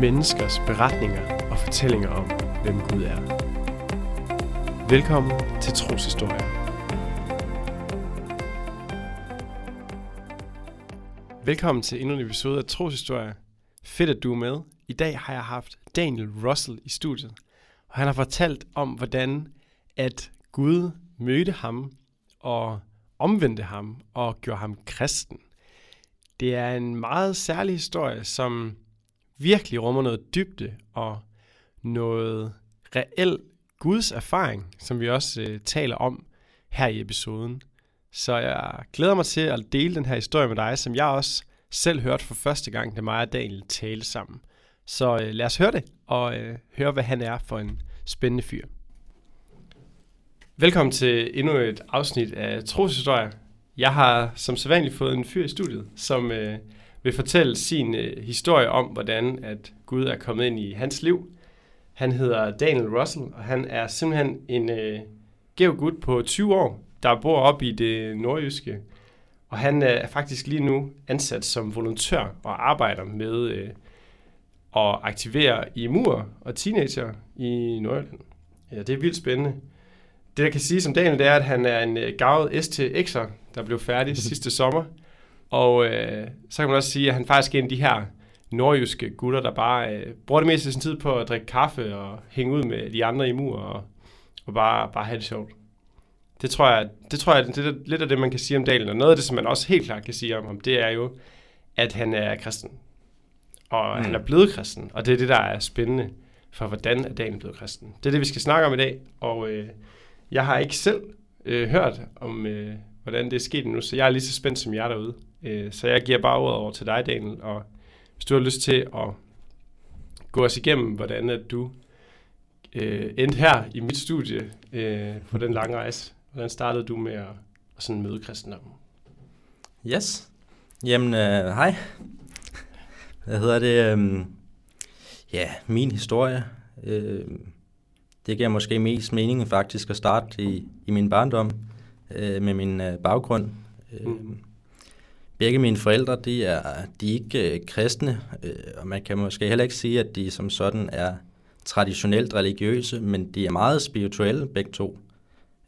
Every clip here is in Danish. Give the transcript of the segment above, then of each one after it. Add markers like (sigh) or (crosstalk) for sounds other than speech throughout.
menneskers beretninger og fortællinger om, hvem Gud er. Velkommen til Troshistorie. Velkommen til endnu en episode af Troshistorie. Fedt, at du er med. I dag har jeg haft Daniel Russell i studiet, og han har fortalt om, hvordan at Gud mødte ham og omvendte ham og gjorde ham kristen. Det er en meget særlig historie, som virkelig rummer noget dybde og noget reel Guds erfaring, som vi også øh, taler om her i episoden. Så jeg glæder mig til at dele den her historie med dig, som jeg også selv hørte for første gang, da mig og Daniel talte sammen. Så øh, lad os høre det, og øh, høre, hvad han er for en spændende fyr. Velkommen til endnu et afsnit af Troshistorie. Jeg har som sædvanligt fået en fyr i studiet, som øh, vil fortælle sin øh, historie om, hvordan at Gud er kommet ind i hans liv. Han hedder Daniel Russell, og han er simpelthen en øh, gæv gut på 20 år, der bor op i det nordjyske. Og han øh, er faktisk lige nu ansat som volontør og arbejder med øh, at aktivere imur og teenager i Nordjylland. Ja, det er vildt spændende. Det, jeg kan sige som Daniel, det er, at han er en øh, gavet STX'er, der blev færdig (laughs) sidste sommer. Og øh, så kan man også sige, at han faktisk er en af de her nordjyske gutter, der bare øh, bruger det meste af sin tid på at drikke kaffe og hænge ud med de andre i mur og, og bare, bare have det sjovt. Det tror jeg, det tror jeg, det er lidt af det, man kan sige om Dalen. Og noget af det, som man også helt klart kan sige om ham, det er jo, at han er kristen. Og mm. han er blevet kristen. Og det er det, der er spændende for, hvordan er Dalen blevet kristen. Det er det, vi skal snakke om i dag. Og øh, jeg har ikke selv øh, hørt om, øh, hvordan det er sket nu, så jeg er lige så spændt som jer derude. Øh, så jeg giver bare ordet over til dig, Daniel, og hvis du har lyst til at gå os igennem, hvordan at du øh, endte her i mit studie øh, på den lange rejse. Hvordan startede du med at, at sådan møde kristendommen? Yes. Jamen, øh, hej. Hvad hedder det? Øh, ja, min historie. Øh, det giver måske mest mening faktisk at starte i, i min barndom øh, med min øh, baggrund. Øh, mm. Begge mine forældre, de er, de er ikke øh, kristne, øh, og man kan måske heller ikke sige, at de som sådan er traditionelt religiøse, men de er meget spirituelle begge to.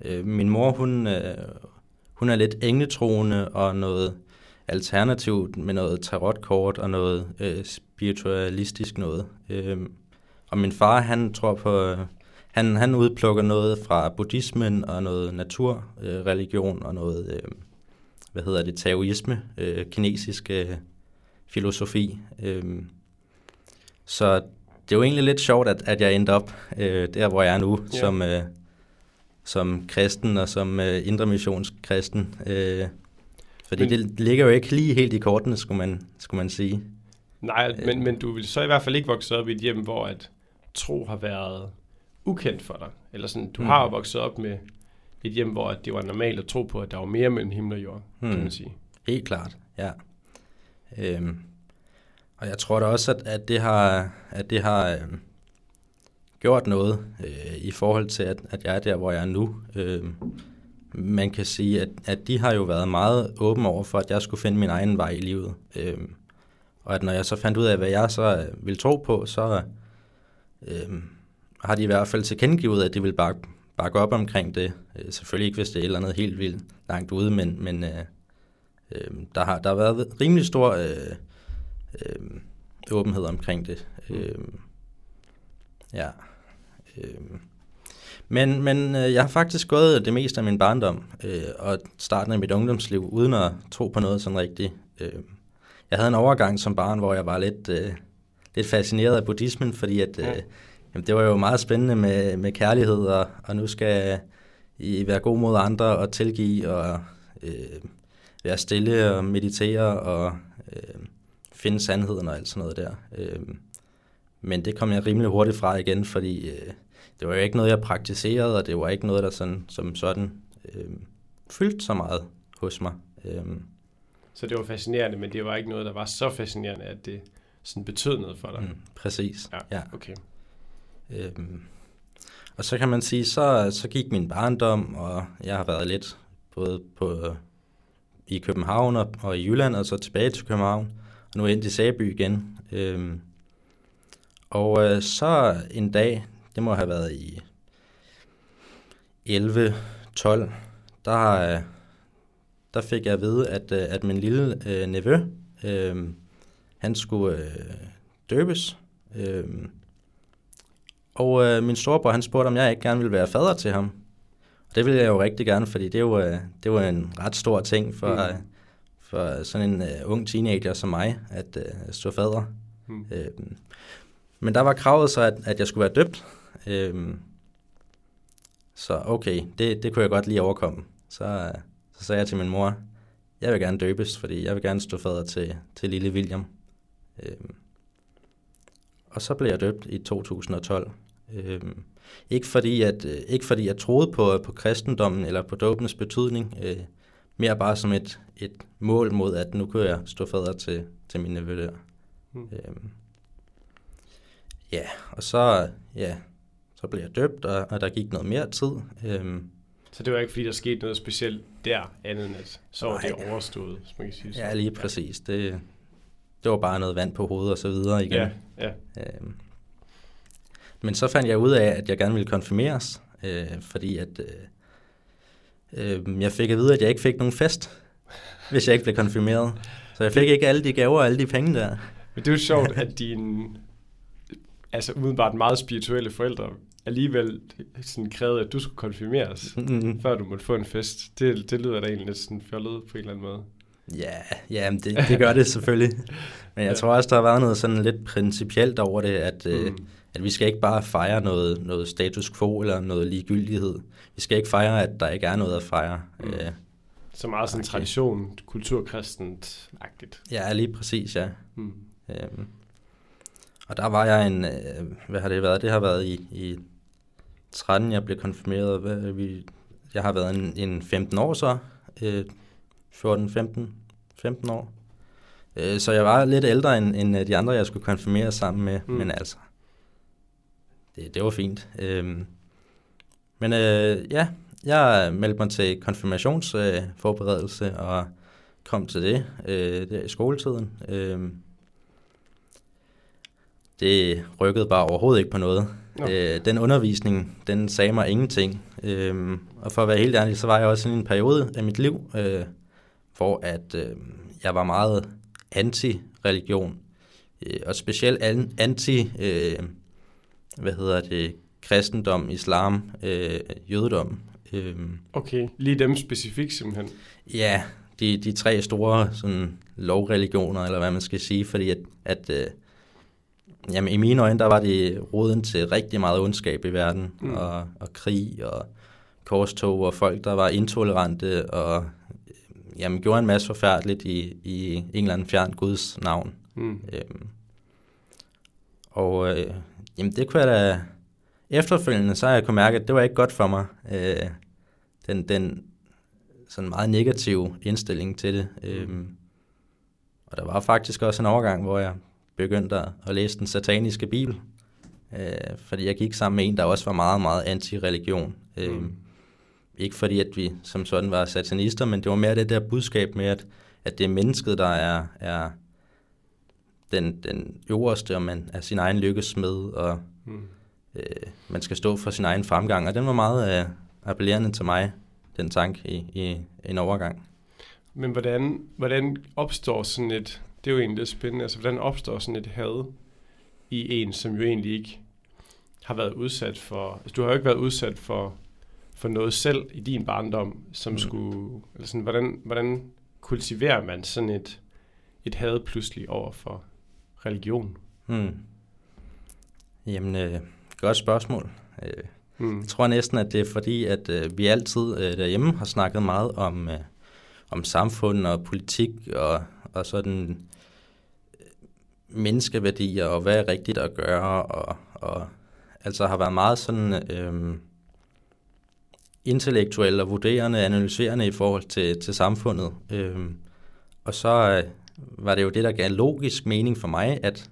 Øh, min mor, hun, øh, hun er lidt engletroende og noget alternativt med noget tarotkort og noget øh, spiritualistisk noget. Øh, og min far, han tror på, øh, han, han udplukker noget fra buddhismen og noget naturreligion øh, og noget... Øh, hvad hedder det, taoisme, øh, kinesisk øh, filosofi. Øh, så det er jo egentlig lidt sjovt, at, at jeg endte op øh, der, hvor jeg er nu, ja. som, øh, som kristen og som øh, indremissionsk kristen. Øh, fordi men, det ligger jo ikke lige helt i kortene, skulle man, skulle man sige. Nej, øh, men, men du vil så i hvert fald ikke vokse op i et hjem, hvor at tro har været ukendt for dig. Eller sådan, du mm. har vokset op med et hjem, hvor det var normalt at tro på, at der var mere mellem himmel og jord, hmm. kan man sige. Helt klart, ja. Øhm, og jeg tror da også, at, at det har, at det har øhm, gjort noget øh, i forhold til, at, at jeg er der, hvor jeg er nu. Øhm, man kan sige, at, at de har jo været meget åbne over for, at jeg skulle finde min egen vej i livet. Øhm, og at når jeg så fandt ud af, hvad jeg så øh, ville tro på, så øhm, har de i hvert fald tilkendegivet, at de vil bare bakke op omkring det. Øh, selvfølgelig ikke, hvis det er et eller andet helt vildt langt ude, men, men øh, øh, der, har, der har været rimelig stor øh, øh, åbenhed omkring det. Øh, ja. Øh, men, men øh, jeg har faktisk gået det meste af min barndom øh, og starten af mit ungdomsliv uden at tro på noget sådan rigtigt. Øh, jeg havde en overgang som barn, hvor jeg var lidt, øh, lidt fascineret af buddhismen, fordi at øh, Jamen, det var jo meget spændende med, med kærlighed, og, og nu skal I være god mod andre og tilgive og øh, være stille og meditere og øh, finde sandheden og alt sådan noget der. Øh, men det kom jeg rimelig hurtigt fra igen, fordi øh, det var jo ikke noget, jeg praktiserede, og det var ikke noget, der sådan, som sådan øh, fyldte så meget hos mig. Øh, så det var fascinerende, men det var ikke noget, der var så fascinerende, at det sådan betød noget for dig? Mm, præcis, ja. ja. Okay. Øhm, og så kan man sige, så, så gik min barndom, og jeg har været lidt både på, i København og, og i Jylland, og så tilbage til København, og nu ind i Sæby igen. Øhm, Og øh, så en dag, det må have været i 11, 12, der, øh, der fik jeg at vide, at, øh, at min lille øh, nevø, øh, han skulle øh, døbes. Øh, og øh, min storebror, han spurgte, om jeg ikke gerne ville være fader til ham. Og det ville jeg jo rigtig gerne, fordi det er jo, øh, det var en ret stor ting for, mm. øh, for sådan en uh, ung teenager som mig, at uh, stå fader. Mm. Øh, men der var kravet så, at, at jeg skulle være døbt. Øh, så okay, det, det kunne jeg godt lige overkomme. Så, så sagde jeg til min mor, jeg vil gerne døbes, fordi jeg vil gerne stå fader til, til lille William. Øhm, og så blev jeg døbt i 2012. Øhm, ikke, fordi at, øh, ikke fordi jeg troede på, på kristendommen eller på dåbens betydning, øh, mere bare som et, et mål mod, at nu kunne jeg stå fader til, til mine nevø der. Mm. Øhm, ja, og så, ja, så blev jeg døbt, og, og der gik noget mere tid. Øhm, så det var ikke, fordi der skete noget specielt der, andet end at så var det overstået, hvis man kan sige så. Ja, lige præcis. Det, det var bare noget vand på hovedet og så videre igen. Ja, ja. Øhm, men så fandt jeg ud af, at jeg gerne ville konfirmeres, øh, fordi at øh, øh, jeg fik at vide, at jeg ikke fik nogen fest, hvis jeg ikke blev konfirmeret. Så jeg fik ikke alle de gaver og alle de penge der. Men det er jo sjovt, (laughs) at dine altså udenbart meget spirituelle forældre alligevel sådan krævede, at du skulle konfirmeres, mm. før du måtte få en fest. Det, det lyder da egentlig lidt sådan fjollet på en eller anden måde. Ja, ja det, det gør det selvfølgelig. (laughs) Men jeg ja. tror også, der har været noget sådan lidt principielt over det, at, øh, mm. øh, at vi skal ikke bare fejre noget, noget status quo eller noget ligegyldighed. Vi skal ikke fejre, at der ikke er noget at fejre. Mm. Øh, så meget sådan okay. tradition, kulturkristent-agtigt. Ja, lige præcis, ja. Mm. Øhm, og der var jeg en, øh, hvad har det været? Det har været i, i 13, jeg blev konfirmeret. Hvad, vi, jeg har været en, en 15 år så, øh, 14, 15, 15 år. Øh, så jeg var lidt ældre end, end de andre, jeg skulle konfirmere sammen med, mm. men altså, det, det var fint. Øh, men øh, ja, jeg meldte mig til konfirmationsforberedelse øh, og kom til det øh, der i skoletiden. Øh, det rykkede bare overhovedet ikke på noget. Øh, den undervisning, den sagde mig ingenting. Øh, og for at være helt ærlig, så var jeg også i en periode af mit liv, øh, hvor at øh, jeg var meget anti-religion. Øh, og specielt anti, øh, hvad hedder det, kristendom, islam, øh, jødedom. Øh, okay, lige dem specifikt simpelthen? Ja, de, de tre store sådan, lovreligioner, eller hvad man skal sige, fordi at, at øh, Jamen i mine øjne, der var det roden til rigtig meget ondskab i verden, mm. og, og krig og korstog og folk, der var intolerante og jamen, gjorde en masse forfærdeligt i, i en eller anden fjern Guds navn. Mm. Øhm, og øh, jamen, det kunne jeg da... Efterfølgende så har jeg kunne mærke, at det var ikke godt for mig. Øh, den, den sådan meget negative indstilling til det. Øhm, og der var faktisk også en overgang, hvor jeg begyndte at læse den sataniske bibel, øh, fordi jeg gik sammen med en, der også var meget, meget anti-religion. Øh, mm. Ikke fordi, at vi som sådan var satanister, men det var mere det der budskab med, at, at det er mennesket, der er, er den, den øverste, og man er sin egen lykkes med, og mm. øh, man skal stå for sin egen fremgang. Og den var meget øh, appellerende til mig, den tanke i, i en overgang. Men hvordan, hvordan opstår sådan et det er jo egentlig lidt spændende. Altså, hvordan opstår sådan et had i en, som jo egentlig ikke har været udsat for... Altså, du har jo ikke været udsat for, for noget selv i din barndom, som mm. skulle... Eller sådan, hvordan, hvordan kultiverer man sådan et, et had pludselig over for religion? Mm. Jamen, øh, godt spørgsmål. Øh, mm. Jeg tror næsten, at det er fordi, at øh, vi altid øh, derhjemme har snakket meget om, øh, om samfund og politik og, og sådan menneskeværdier og hvad er rigtigt at gøre, og, og altså har været meget sådan øh, intellektuel og vurderende, analyserende i forhold til, til samfundet. Øh, og så øh, var det jo det, der gav logisk mening for mig, at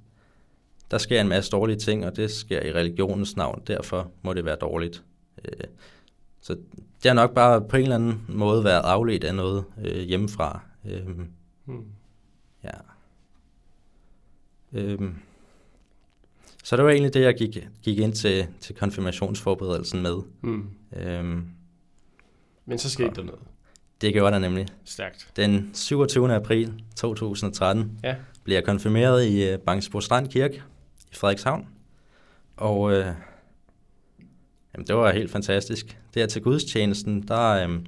der sker en masse dårlige ting, og det sker i religionens navn, derfor må det være dårligt. Øh, så det har nok bare på en eller anden måde været afledt af noget øh, hjemmefra. Øh, hmm. Ja. Øhm, Så det var egentlig det, jeg gik, gik ind til, til konfirmationsforberedelsen med. Mm. Øhm, Men så skete der noget. Det gjorde der nemlig. Stærkt. Den 27. april 2013 Ja. blev jeg konfirmeret i øh, Bangsbo Strand Kirke i Frederikshavn. Og øh, jamen, det var helt fantastisk. Der til gudstjenesten, der, øh,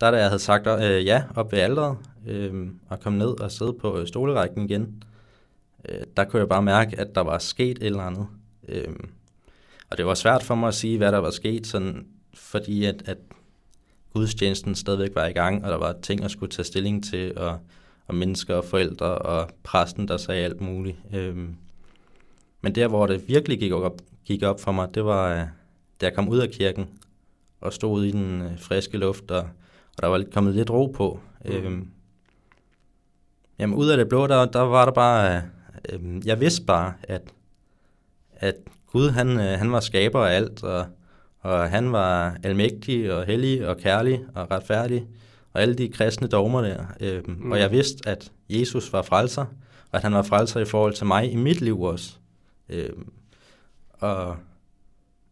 der da jeg havde sagt øh, ja op ved alderet, øh, og kom ned og sidde på øh, stolerækken igen, øh, der kunne jeg bare mærke, at der var sket et eller andet. Øh, og det var svært for mig at sige, hvad der var sket, sådan, fordi at, at gudstjenesten stadigvæk var i gang, og der var ting, at skulle tage stilling til, og, og mennesker og forældre, og præsten, der sagde alt muligt. Øhm, men der, hvor det virkelig gik op, gik op for mig, det var, øh, da jeg kom ud af kirken, og stod ude i den øh, friske luft, og, og der var kommet lidt ro på. Mm. Øhm, jamen, ud af det blå, der, der var der bare... Øh, øh, jeg vidste bare, at, at Gud, han, han var skaber af alt, og, og han var almægtig og hellig og kærlig og retfærdig, og alle de kristne dogmer der. Øhm, Mm. mm. Og jeg vidste, at Jesus var frelser, og at han var frelser i forhold til mig i mit liv også. Øhm, og,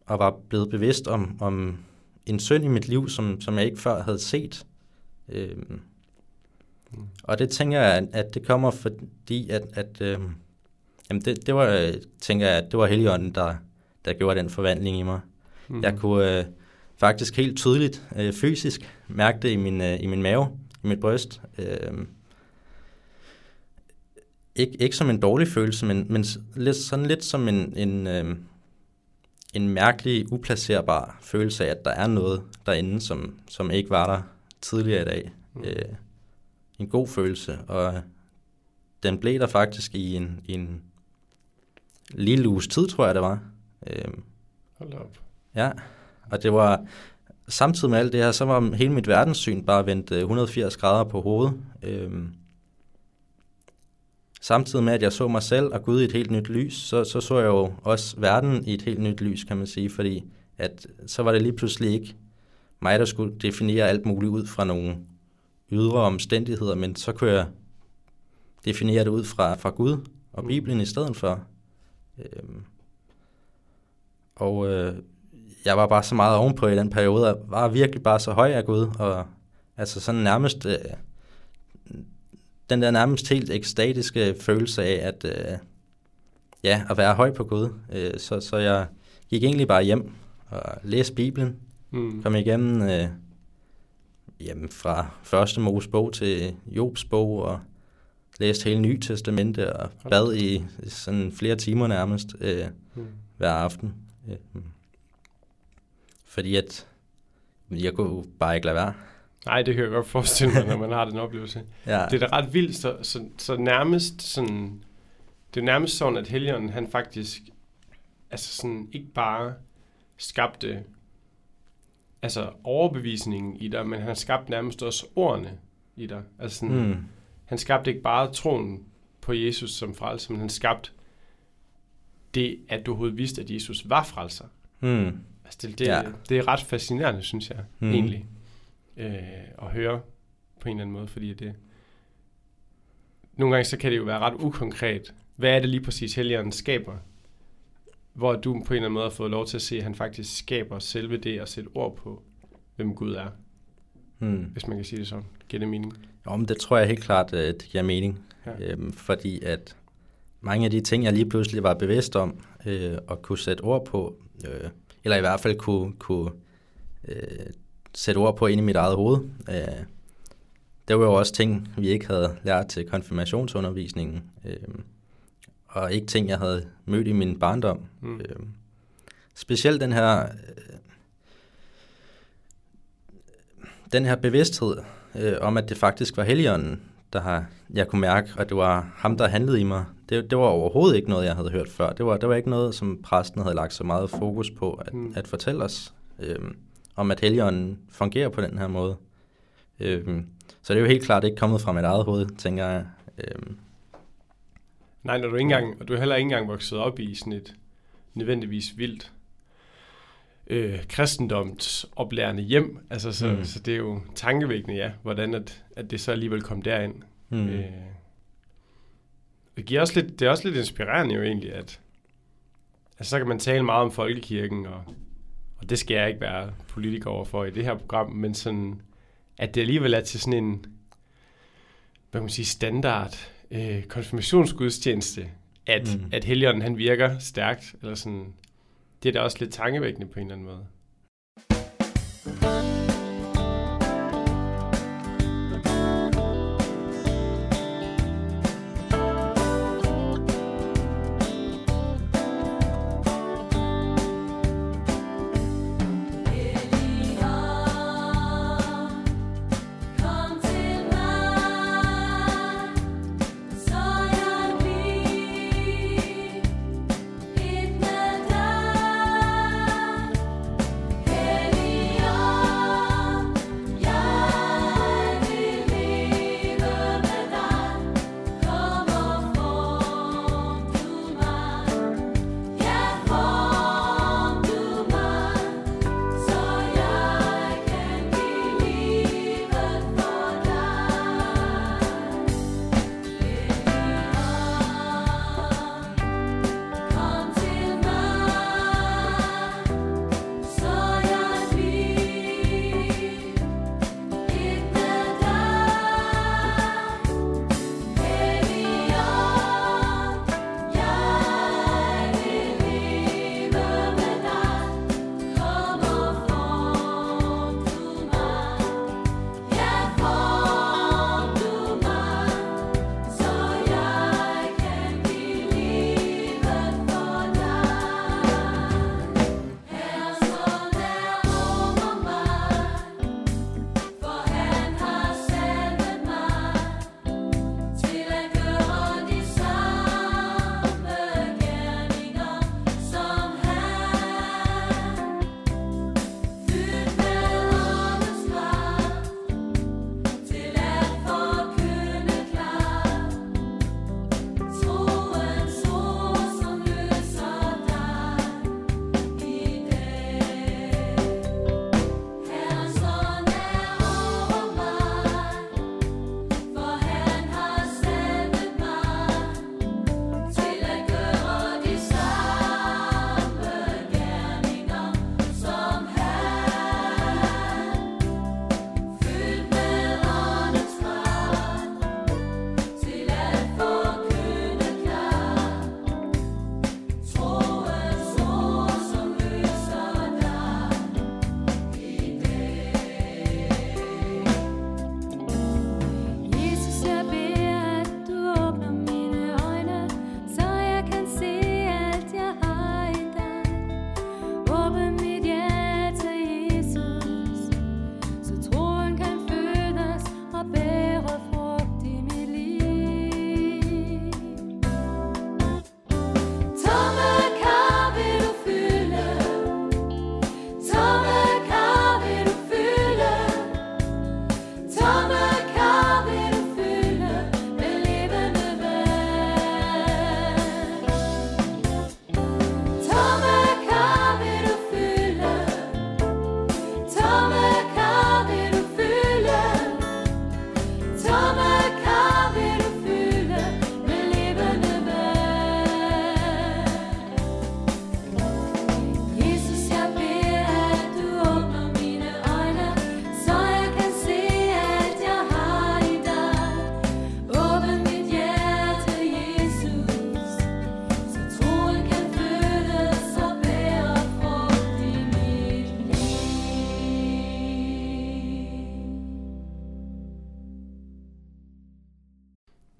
og var blevet bevidst om, om en synd i mit liv, som, som jeg ikke før havde set. Øhm, Mm. og det tænker jeg, at, det kommer fordi, at, at øhm, jamen det, det var, øh, tænker jeg, at det var Helligånden, der, der gjorde den forvandling i mig. Mm. Jeg kunne øh, faktisk helt tydeligt øh, fysisk mærke det i min, øh, i min mave, i mit bryst. Øh, ikke, ikke som en dårlig følelse, men, men lidt, sådan lidt som en, en, øh, en mærkelig, uplacerbar følelse af, at der er noget derinde, som, som ikke var der tidligere i dag. Mm. Øh, en god følelse, og den blev der faktisk i en, i en lille uges tid, tror jeg det var. Øh, Hold op. Ja, og det var samtidig med alt det her, så var hele mit verdenssyn bare vendt øh, 180 grader på hovedet. Øhm, samtidig med, at jeg så mig selv og Gud i et helt nyt lys, så, så så jeg jo også verden i et helt nyt lys, kan man sige, fordi at så var det lige pludselig ikke mig, der skulle definere alt muligt ud fra nogle ydre omstændigheder, men så kunne jeg definere det ud fra, fra Gud og Mm. Bibelen i stedet for. Øhm, og øh, jeg var bare så meget ovenpå i den periode, og var virkelig bare så høj af Gud, og altså sådan nærmest, øh, den der nærmest helt ekstatiske følelse af, at øh, ja, at være høj på Gud. Øh, så, så jeg gik egentlig bare hjem og læste Bibelen, Mm. kom igennem øh, jamen, fra første Mosebog til Jobs bog, og læste hele Nye Testamente, og bad i sådan flere timer nærmest øh, Mm. hver aften. Øh, fordi at jeg kunne bare ikke lade være. Nej, det kan jeg godt forestille mig, når man har den oplevelse. Ja, Det er da ret vildt, så, så, så nærmest sådan, det er nærmest sådan, at Helligånden, han faktisk, altså sådan, ikke bare skabte, altså overbevisningen i dig, men han skabte nærmest også ordene i dig. Altså sådan, mm, han skabte ikke bare troen på Jesus som frelser, men han skabte det, at du overhovedet vidste, at Jesus var frelser. mm, Altså det, det, Ja. det er ret fascinerende, synes jeg, mm. egentlig, øh, at høre på en eller anden måde, fordi det... Nogle gange så kan det jo være ret ukonkret. Hvad er det lige præcis, Helligånden skaber? Hvor du på en eller anden måde har fået lov til at se, at han faktisk skaber selve det at sætte ord på, hvem Gud er, mm. hvis man kan sige det sådan. Giver det mening? Jo, men det tror jeg helt klart, øh, det giver mening. Ja. Øhm, fordi at mange af de ting, jeg lige pludselig var bevidst om, øh, og kunne sætte ord på, øh, eller i hvert fald kunne, kunne øh, sætte ord på ind i mit eget hoved, øh, det var jo også ting, vi ikke havde lært til konfirmationsundervisningen, øh, og ikke ting, jeg havde mødt i min barndom. Mm. Øh, specielt den her, øh, den her bevidsthed øh, om, at det faktisk var Helligånden, der har, jeg kunne mærke, og det var ham, der handlede i mig. Det, det var overhovedet ikke noget, jeg havde hørt før. Det var, det var ikke noget, som præsten havde lagt så meget fokus på at, Mm. at fortælle os, øh, om at Helligånden fungerer på den her måde. Øh, så det er jo helt klart ikke kommet fra mit eget hoved, tænker jeg. Øh, Nej, når du ikke engang, og du er heller ikke engang vokset op i sådan et nødvendigvis vildt øh, kristendomsoplærende hjem. Altså, så, mm. Så det er jo tankevækkende, ja, hvordan at, at det så alligevel kom derind. Mm. Øh, det, giver også lidt, det er også lidt inspirerende jo egentlig, at altså, så kan man tale meget om folkekirken, og, og det skal jeg ikke være politiker overfor i det her program, men sådan, at det alligevel er til sådan en, hvad kan man sige, standard øh, konfirmationsgudstjeneste, at, mm. at Helligånden han virker stærkt, eller sådan, det er da også lidt tankevækkende på en eller anden måde.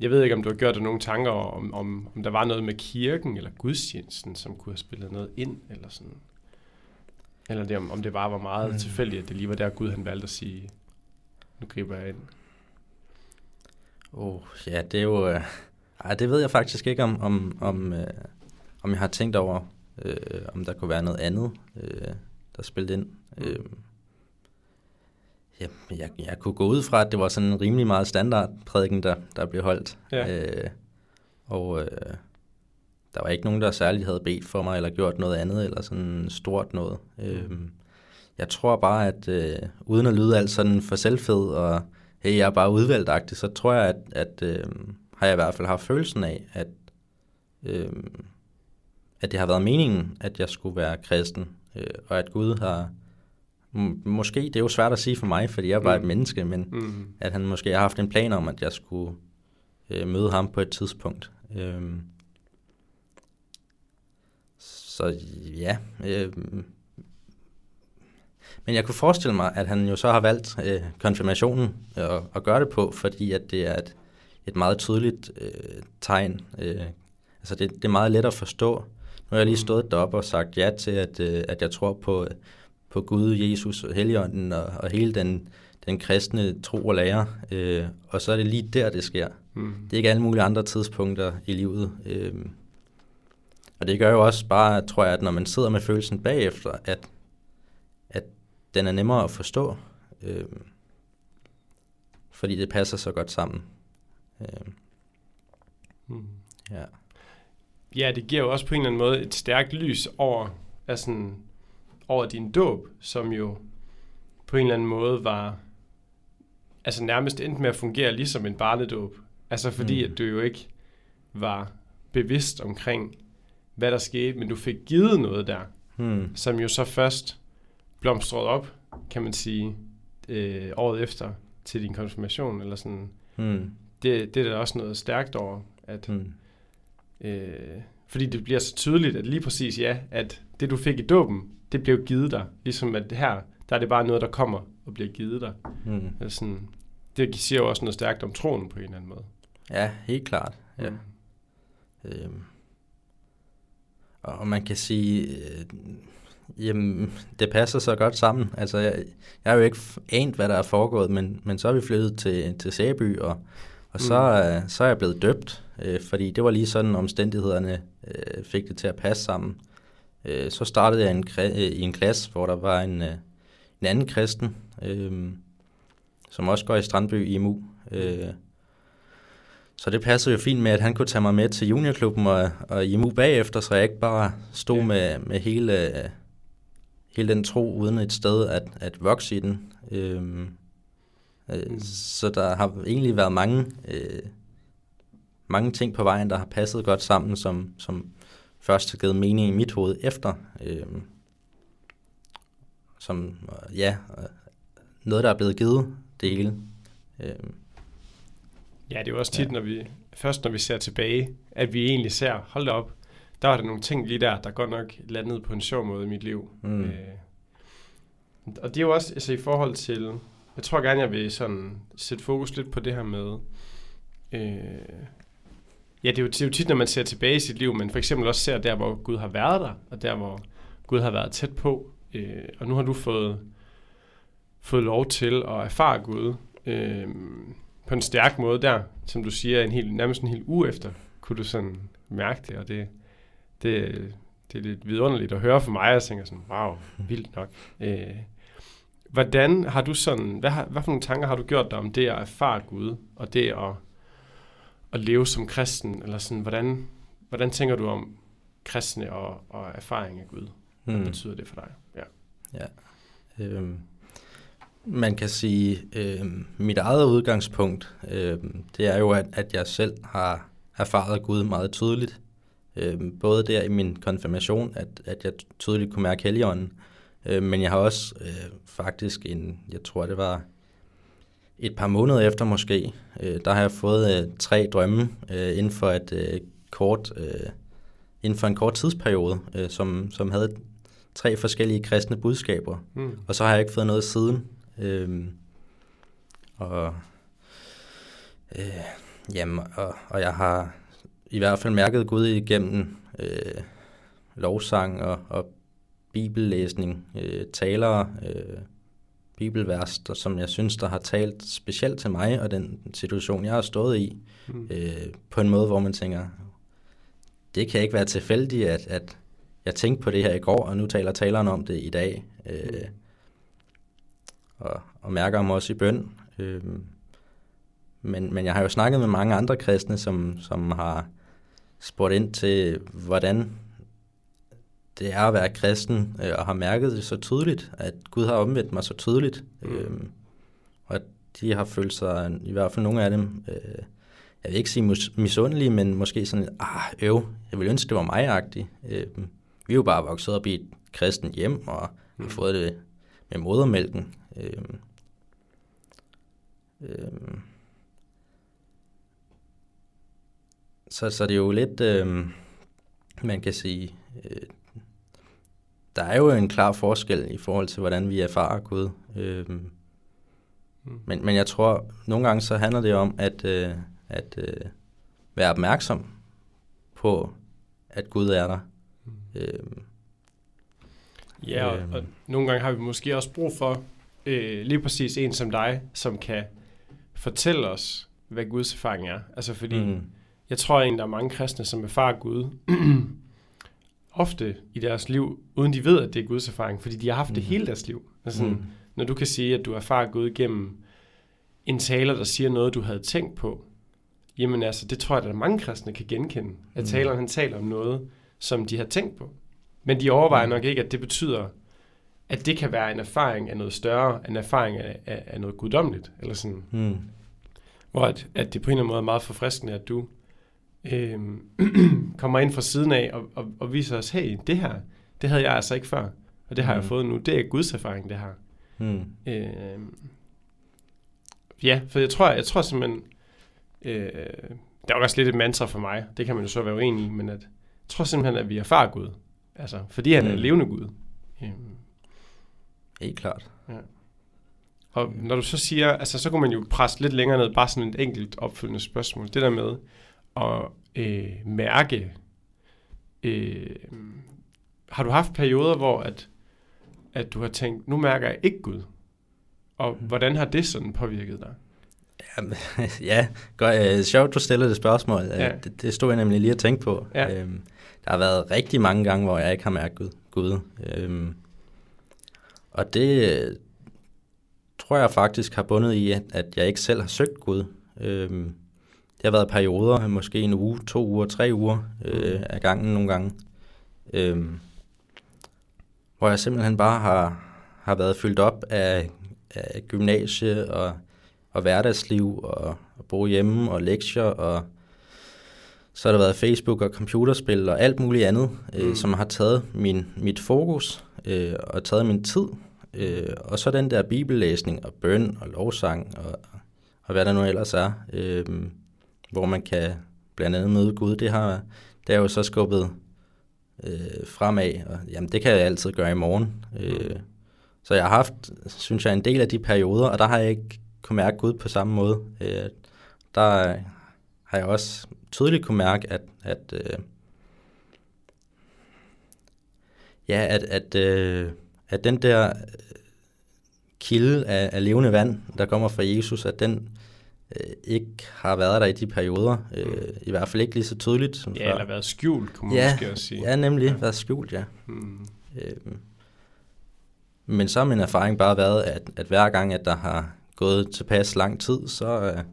Jeg ved ikke, om du har gjort dig nogle tanker om, om, om der var noget med kirken eller gudstjenesten, som kunne have spillet noget ind, eller sådan. Eller det, om, om det bare var meget mm. tilfældigt, at det lige var der Gud han valgte at sige, nu griber jeg ind. Åh, oh, ja, det er jo... Øh, ej, det ved jeg faktisk ikke, om, om, om, øh, om jeg har tænkt over, øh, om der kunne være noget andet, øh, der spillede ind. Mm. Øh, Ja, jeg, jeg kunne gå ud fra, at det var sådan en rimelig meget standard prædiken, der, der blev holdt. Ja. Øh, og øh, der var ikke nogen, der særligt havde bedt for mig, eller gjort noget andet, eller sådan stort noget. Øh, jeg tror bare, at øh, uden at lyde alt sådan for selvfed, og hey, jeg er bare udvalgt så tror jeg, at, at øh, har jeg i hvert fald haft følelsen af, at, øh, at det har været meningen, at jeg skulle være kristen, øh, og at Gud har, måske, det er jo svært at sige for mig, fordi jeg er bare mm. et menneske, men mm. at han måske har haft en plan om, at jeg skulle øh, møde ham på et tidspunkt. Øh, så ja, øh, men jeg kunne forestille mig, at han jo så har valgt øh, konfirmationen at, at gøre det på, fordi at det er et, et meget tydeligt øh, tegn. Øh, altså det, det er meget let at forstå. Nu har jeg lige mm. stået deroppe og sagt ja til, at, øh, at jeg tror på, på Gud, Jesus og Helligånden og, og hele den, den kristne tro og lære. Øh, og så er det lige der, det sker. Mm. Det er ikke alle mulige andre tidspunkter i livet. Øh, og det gør jo også bare, tror jeg, at når man sidder med følelsen bagefter, at den er nemmere at forstå, øh, fordi det passer så godt sammen. Øh, hmm. Ja. Ja, det giver jo også på en eller anden måde et stærkt lys over, altså, over din dåb, som jo på en eller anden måde var altså nærmest endte med at fungere ligesom en barnedåb. Altså fordi, mm. at du jo ikke var bevidst omkring, hvad der skete, men du fik givet noget der, mm. som jo så først blomstret op, kan man sige, øh, året efter til din konfirmation, eller sådan. Mm. Det, det er der også noget stærkt over, at, mm. øh, fordi det bliver så tydeligt, at lige præcis ja, at det du fik i dåben, det blev givet dig. Ligesom at her, der er det bare noget, der kommer og bliver givet dig. Mm. Altså sådan, det siger jo også noget stærkt om troen på en eller anden måde. Ja, helt klart. Ja. Mm. Øhm. Og man kan sige, øh, Jamen, det passer så godt sammen. Altså, jeg, jeg har jo ikke anet, hvad der er foregået, men, men så er vi flyttet til, til Sæby, og, og så, mm. øh, så er jeg blevet døbt, øh, fordi det var lige sådan, omstændighederne øh, fik det til at passe sammen. Øh, så startede jeg en, øh, i en klasse, hvor der var en, øh, en anden kristen, øh, som også går i Strandby i IMU. Øh, så det passede jo fint med, at han kunne tage mig med til juniorklubben og, og IMU bagefter, så jeg ikke bare stod ja. med, med hele hele den tro uden et sted at, at vokse i den. Øhm, øh, mm. Så der har egentlig været mange, øh, mange ting på vejen, der har passet godt sammen, som, som først har givet mening i mit hoved efter. Øh, som, ja, noget, der er blevet givet, det hele. Øh, ja, det er jo også tit, ja. når vi, først når vi ser tilbage, at vi egentlig ser, hold da op, der var der nogle ting lige der, der godt nok landede på en sjov måde i mit liv. Mm. Øh, og det er jo også altså, i forhold til, jeg tror gerne, jeg vil sådan sætte fokus lidt på det her med, øh, ja, det er, jo, det er jo tit, når man ser tilbage i sit liv, men for eksempel også ser der, hvor Gud har været der, og der, hvor Gud har været tæt på. Øh, og nu har du fået, fået lov til at erfare Gud øh, på en stærk måde der, som du siger, en hel, nærmest en hel uge efter, kunne du sådan mærke det, og det, det, det er lidt vidunderligt at høre for mig, og jeg tænker sådan, wow, vildt nok. Øh, hvordan har du sådan, hvad, har, hvad for nogle tanker har du gjort dig om det at erfare Gud, og det at, at leve som kristen, eller sådan, hvordan, hvordan tænker du om kristne og, og erfaring af Gud? Hvad hmm. betyder det for dig? Ja. ja. Øhm, man kan sige, øhm, mit eget udgangspunkt, øhm, det er jo, at, at jeg selv har erfaret Gud meget tydeligt. Øh, både der i min konfirmation, at, at jeg tydeligt kunne mærke helligånden, øh, men jeg har også øh, faktisk en, jeg tror det var et par måneder efter måske, øh, der har jeg fået øh, tre drømme øh, inden for et øh, kort, øh, inden for en kort tidsperiode, øh, som, som havde tre forskellige kristne budskaber, mm. og så har jeg ikke fået noget siden. Øh, og, øh, jamen, og, og jeg har i hvert fald mærket Gud igennem øh, lovsang og, og bibellæsning, øh, talere, øh, bibelvers, der, som jeg synes, der har talt specielt til mig og den situation, jeg har stået i, mm. øh, på en måde, hvor man tænker, det kan ikke være tilfældigt, at, at jeg tænkte på det her i går, og nu taler taleren om det i dag. Øh, mm. og, og mærker ham også i bøn. Øh, men, men jeg har jo snakket med mange andre kristne, som, som har spurgt ind til, hvordan det er at være kristen, øh, og har mærket det så tydeligt, at Gud har omvendt mig så tydeligt. Øh, og at de har følt sig, i hvert fald nogle af dem, øh, jeg vil ikke sige misundelig, men måske sådan, ah, øv, jeg vil ønske, det var mig-agtigt. Øh, vi er jo bare vokset op i et kristent hjem, og mm. har fået det med modermælken. Øh, øh, så, så det er jo lidt, øh, man kan sige, øh, der er jo en klar forskel i forhold til, hvordan vi erfarer Gud. Øh, men, men jeg tror, nogle gange så handler det om, at, øh, at øh, være opmærksom på, at Gud er der. Øh, ja, og, øh, og nogle gange har vi måske også brug for øh, lige præcis en som dig, som kan fortælle os, hvad Guds erfaring er. Altså fordi, mm. jeg tror egentlig, der er mange kristne, som erfarer Gud (clears throat) ofte i deres liv, uden de ved, at det er Guds erfaring, fordi de har haft mm. det hele deres liv. Altså, mm. Når du kan sige, at du erfarer Gud gennem en taler, der siger noget, du havde tænkt på, jamen altså, det tror jeg, at mange kristne kan genkende. At mm. taleren han taler om noget, som de har tænkt på. Men de overvejer mm. nok ikke, at det betyder, at det kan være en erfaring af noget større, en erfaring af, af, af noget guddommeligt. Eller sådan. Mm. Hvor at, at det på en eller anden måde er meget forfriskende, at du øh, (clears throat) kommer ind fra siden af og, og, og viser os, hey, det her, det havde jeg altså ikke før, og det har mm. jeg fået nu. Det er Guds erfaring, det her. Mm. Øh, ja, for jeg tror, jeg tror simpelthen, øh, der er også lidt et mantra for mig, det kan man jo så være uenig i, men at, jeg tror simpelthen, at vi erfarer Gud, altså, fordi han mm. er en levende Gud. Øh, Helt klart. Ja. Og når du så siger, altså så kunne man jo presse lidt længere ned, bare sådan et enkelt opfølgende spørgsmål. Det der med at øh, mærke, øh, har du haft perioder, hvor at, at du har tænkt, nu mærker jeg ikke Gud? Og mm. hvordan har det sådan påvirket dig? Jamen, (laughs) ja, godt, øh, sjovt, du stillede det spørgsmål. Ja. Det, det stod jeg nemlig lige at tænke på. Ja. Øhm, der har været rigtig mange gange, hvor jeg ikke har mærket Gud. Gud. Øhm, og det tror jeg faktisk har bundet i, at jeg ikke selv har søgt Gud. Øhm, det har været perioder, måske en uge, to uger, tre uger øh, af gangen nogle gange, øhm, hvor jeg simpelthen bare har, har været fyldt op af, af gymnasie og, og hverdagsliv og, og bo hjemme og lektier og så har der været Facebook og computerspil og alt muligt andet, øh, mm. som har taget min, mit fokus øh, og taget min tid. Øh, og så den der bibellæsning og bøn og lovsang og, og hvad der nu ellers er, øh, hvor man kan blandt andet møde Gud, det har det er jo så skubbet øh, fremad, og jamen det kan jeg altid gøre i morgen. Øh, så jeg har haft, synes jeg, en del af de perioder, og der har jeg ikke kunne mærke Gud på samme måde. Øh, der har jeg også tydeligt kunne mærke, at, at øh, ja, at, at, øh, at den der kilde af, af levende vand, der kommer fra Jesus, at den øh, ikke har været der i de perioder. Øh, mm. I hvert fald ikke lige så tydeligt som Ja, før. eller været skjult, kunne man ja, måske også sige. Ja, nemlig ja. været skjult, ja. Mm. Øh, men så har min erfaring bare været, at, at hver gang, at der har gået tilpas lang tid, så, øh,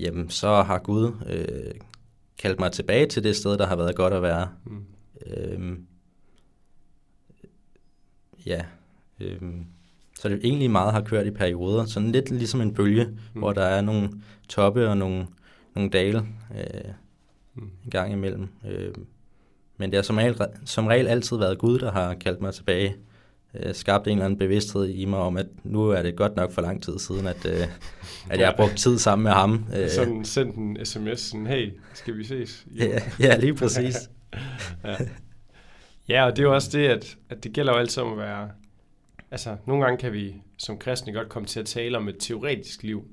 jamen, så har Gud øh, kaldt mig tilbage til det sted, der har været godt at være. Mm. Øh, ja, øh, så det egentlig meget har kørt i perioder, sådan lidt ligesom en bølge, mm. hvor der er nogle toppe og nogle, nogle dale øh, mm. en gang imellem. Øh, men det har som regel, som regel altid været Gud, der har kaldt mig tilbage, øh, skabt en eller anden bevidsthed i mig om, at nu er det godt nok for lang tid siden, at, øh, at jeg har brugt tid sammen med ham. Øh. Sådan sendt en sms, sådan, hey, skal vi ses? (laughs) Ja, ja, lige præcis. (laughs) ja. ja, og det er jo også det, at, at det gælder jo altid om at være altså, nogle gange kan vi som kristne godt komme til at tale om et teoretisk liv,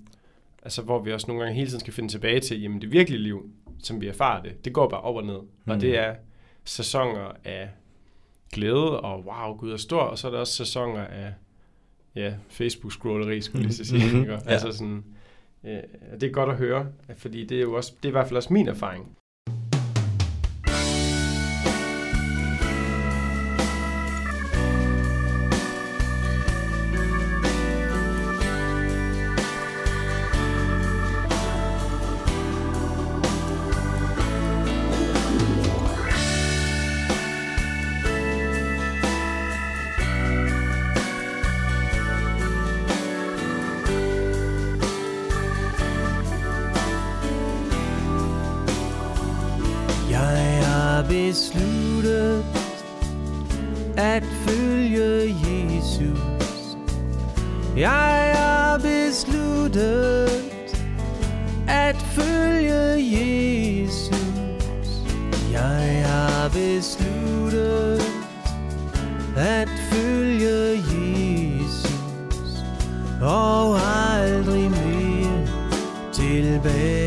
altså hvor vi også nogle gange hele tiden skal finde tilbage til, jamen det virkelige liv, som vi erfarer det, det går bare op og ned. Mm. Og det er sæsoner af glæde og wow, Gud er stor, og så er der også sæsoner af ja, Facebook-scrolleri, skulle jeg sige. Mm. ja. Altså sådan, øh, det er godt at høre, fordi det er jo også, det er i hvert fald også min erfaring. Besluttet at følge Jesus. Jeg har besluttet at følge Jesus. Jeg har besluttet at følge Jesus og aldrig mere tilbage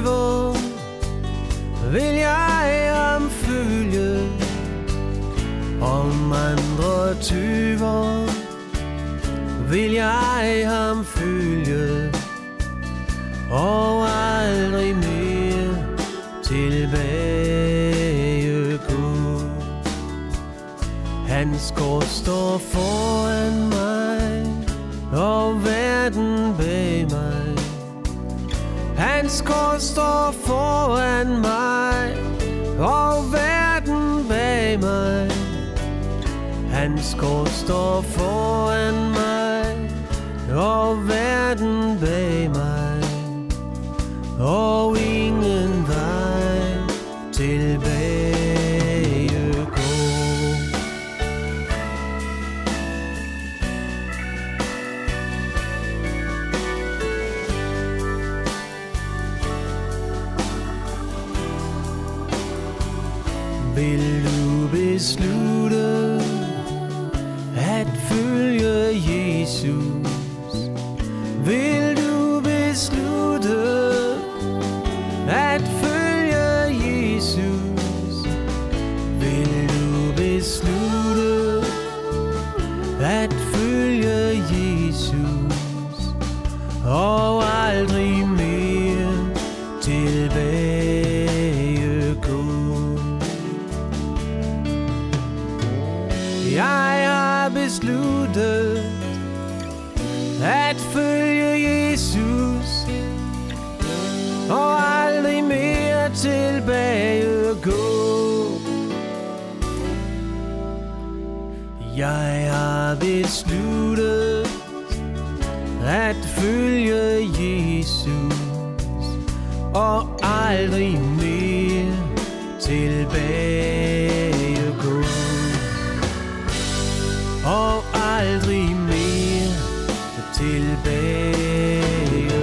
tøver, vil jeg ham følge. Om andre tøver, vil jeg ham følge. Og aldrig mere tilbage gå. Hans kors står foran mig, og verden bag mig. Hans kors står foran mig, og verden bag mig. Hans kors står foran mig, og verden bag mig. Og ingen besluttet at følge Jesus og aldrig mere tilbage gå. Jeg har besluttet at følge Jesus og aldrig mere tilbage Og aldrig mere tilbage gå.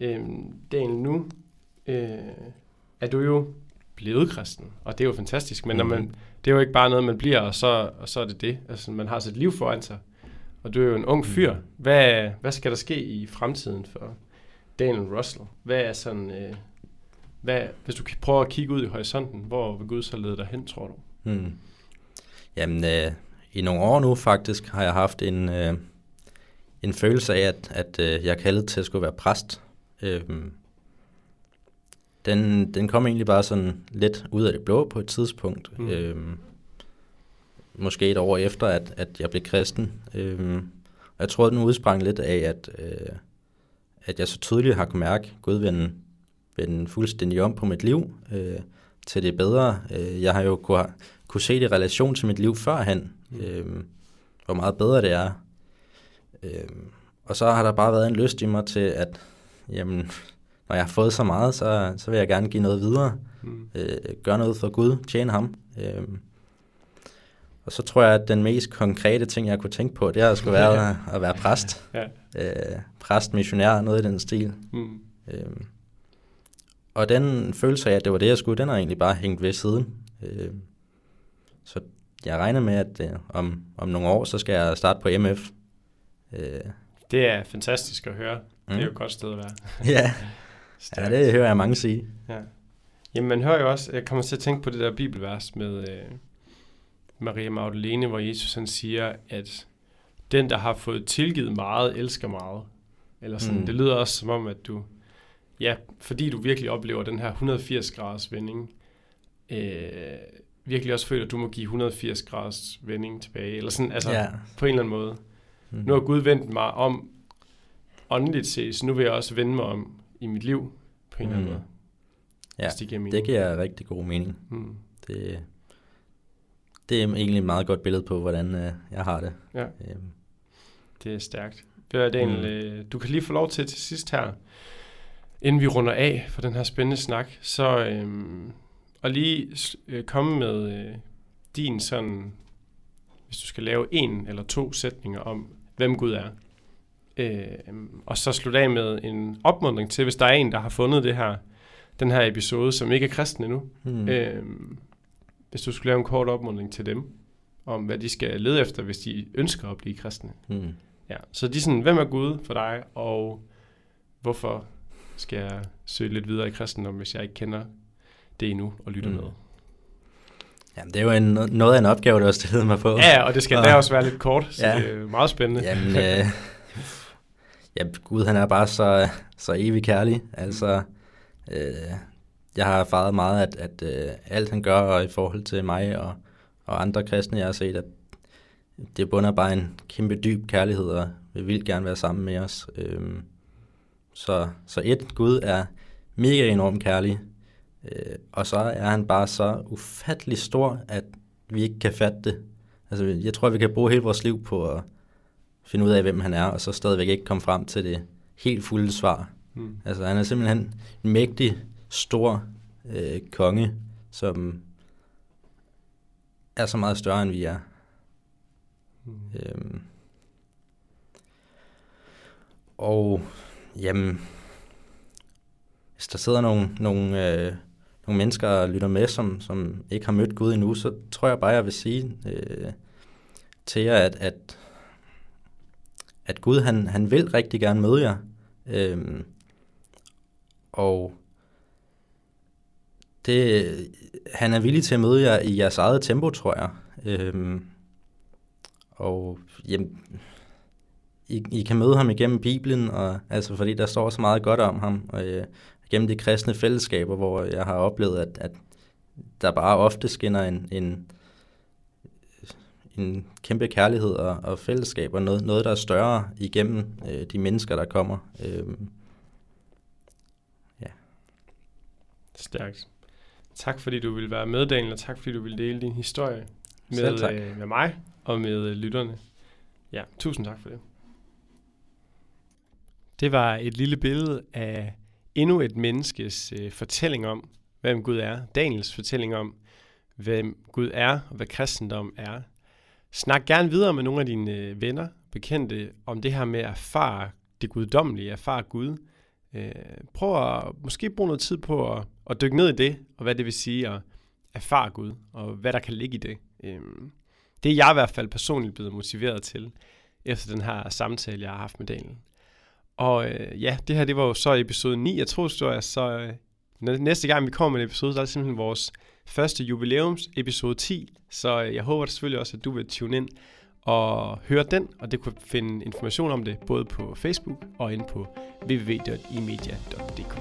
Øhm, Daniel, nu øh, er du jo blevet kristen, og det er jo fantastisk, men mm-hmm. når man, det er jo ikke bare noget, man bliver, og så, og så er det det. Altså, man har sit liv foran sig, og du er jo en ung fyr. Hvad, hvad skal der ske i fremtiden for Daniel Russell? Hvad er sådan, øh, hvad, hvis du prøver at kigge ud i horisonten, hvor vil Gud så lede dig hen, tror du? Hmm. Jamen, øh, i nogle år nu faktisk har jeg haft en, øh, en følelse af, at, at øh, jeg er kaldet til at skulle være præst. Øh, den, den kom egentlig bare sådan lidt ud af det blå på et tidspunkt. Mm. Mm. Øh, måske et år efter, at, at jeg blev kristen. Øh, og jeg tror, den udsprang lidt af, at, øh, at jeg så tydeligt har kunnet mærke, at Gud vende, vende fuldstændig om på mit liv øh, til det bedre. Øh, jeg har jo kunne, kunne se det i relation til mit liv førhen, øh, hvor meget bedre det er. Øh, og så har der bare været en lyst i mig til, at jamen, når jeg har fået så meget, så, så vil jeg gerne give noget videre. Mm. Øh, gøre noget for Gud, tjene ham. Øh, og så tror jeg, at den mest konkrete ting, jeg kunne tænke på, det at skulle være at, (laughs) at være præst. Ja. Øh, præst, missionær, noget i den stil. Mm. Øh, og den følelse af, at det var det, jeg skulle, den har egentlig bare hængt ved siden. Øh, så jeg regner med, at øh, om, om nogle år, så skal jeg starte på MF. Øh, Det er fantastisk at høre. Mm. Det er jo Mm. et godt sted at være. ja, (laughs) ja, Stærkt. det hører jeg mange sige. Ja. Jamen, man hører jo også, jeg kommer til at tænke på det der bibelvers med øh, Maria Magdalene, hvor Jesus han siger, at den, der har fået tilgivet meget, elsker meget. Eller sådan, Mm. det lyder også som om, at du, ja, fordi du virkelig oplever den her 180 graders vending, øh, virkelig også føler, at du må give 180 graders vending tilbage. Eller sådan, altså ja. ja. på en eller anden måde. Mm. Nu har Gud vendt mig om åndeligt set, så nu vil jeg også vende mig om i mit liv på en eller anden Mm. måde. Ja, det giver mening. det giver rigtig god mening. Mm. Det, det er egentlig et meget godt billede på, hvordan øh, jeg har det. Ja. Øhm, Det er stærkt. Daniel, Mm. mm. du kan lige få lov til til sidst her, inden vi runder af for den her spændende snak, så øhm, og lige øh, komme med øh, din sådan, hvis du skal lave en eller to sætninger om, hvem Gud er. Øh, og så slutte af med en opmuntring til, hvis der er en, der har fundet det her, den her episode, som ikke er kristen endnu. hmm. Mm. Øh, hvis du skulle lave en kort opmuntring til dem, om hvad de skal lede efter, hvis de ønsker at blive kristne. hmm. Ja, så de er sådan, hvem er Gud for dig, og hvorfor skal jeg søge lidt videre i kristendom, hvis jeg ikke kender det endnu og lytter Mm. med? Jamen, det er jo en, noget af en opgave, du har stillet mig på. Ja, og det skal Og- da også være lidt kort, så ja. det er meget spændende. Jamen, øh, (laughs) ja, Gud han er bare så, så evig kærlig. Altså, øh, jeg har erfaret meget, at, at øh, alt han gør i forhold til mig og, og andre kristne, jeg har set, at det bunder bare en kæmpe dyb kærlighed, og vil vildt gerne være sammen med os. Øh, så, så et, Gud er mega enormt kærlig, øh, og så er han bare så ufattelig stor, at vi ikke kan fatte det. Altså, jeg tror, vi kan bruge hele vores liv på at finde ud af, hvem han er, og så stadigvæk ikke komme frem til det helt fulde svar. Mm. Altså, han er simpelthen en mægtig, stor øh, konge, som er så meget større, end vi er. Mm. Øhm. Og jamen, hvis der sidder nogle, nogle, øh, nogle mennesker og lytter med, som, som ikke har mødt Gud endnu, så tror jeg bare, jeg vil sige øh, til jer, at, at, at Gud han, han vil rigtig gerne møde jer. Øhm, og det, han er villig til at møde jer i jeres eget tempo, tror jeg. Øhm, og jamen, I, I kan møde ham igennem Bibelen, og, altså, fordi der står så meget godt om ham, og øh, gennem de kristne fællesskaber, hvor jeg har oplevet, at, at der bare ofte skinner en, en, en kæmpe kærlighed og, og fællesskab, og noget, noget, der er større igennem øh, de mennesker, der kommer. Øhm, Stærkt. Tak fordi du ville være med, Daniel, og tak fordi du ville dele din historie med, øh, med mig og med øh, lytterne. Ja, tusind tak for det. Det var et lille billede af endnu et menneskes øh, fortælling om, hvem Gud er. Daniels fortælling om, hvem Gud er og hvad kristendom er. Snak gerne videre med nogle af dine øh, venner, bekendte, om det her med at erfare det guddommelige, erfare Gud. Øh, prøv at måske bruge noget tid på at, at dykke ned i det, og hvad det vil sige at erfare Gud, og hvad der kan ligge i det. Øh, det er jeg i hvert fald personligt blevet motiveret til, efter den her samtale, jeg har haft med Daniel. Og øh, ja, det her det var jo så episode 9 af Trohistorie, så øh, næste gang vi kommer med en episode, så er det simpelthen vores første jubilæums episode 10, så øh, jeg håber selvfølgelig også, at du vil tune ind og høre den, og det kunne finde information om det både på Facebook og inde på www.imedia.dk.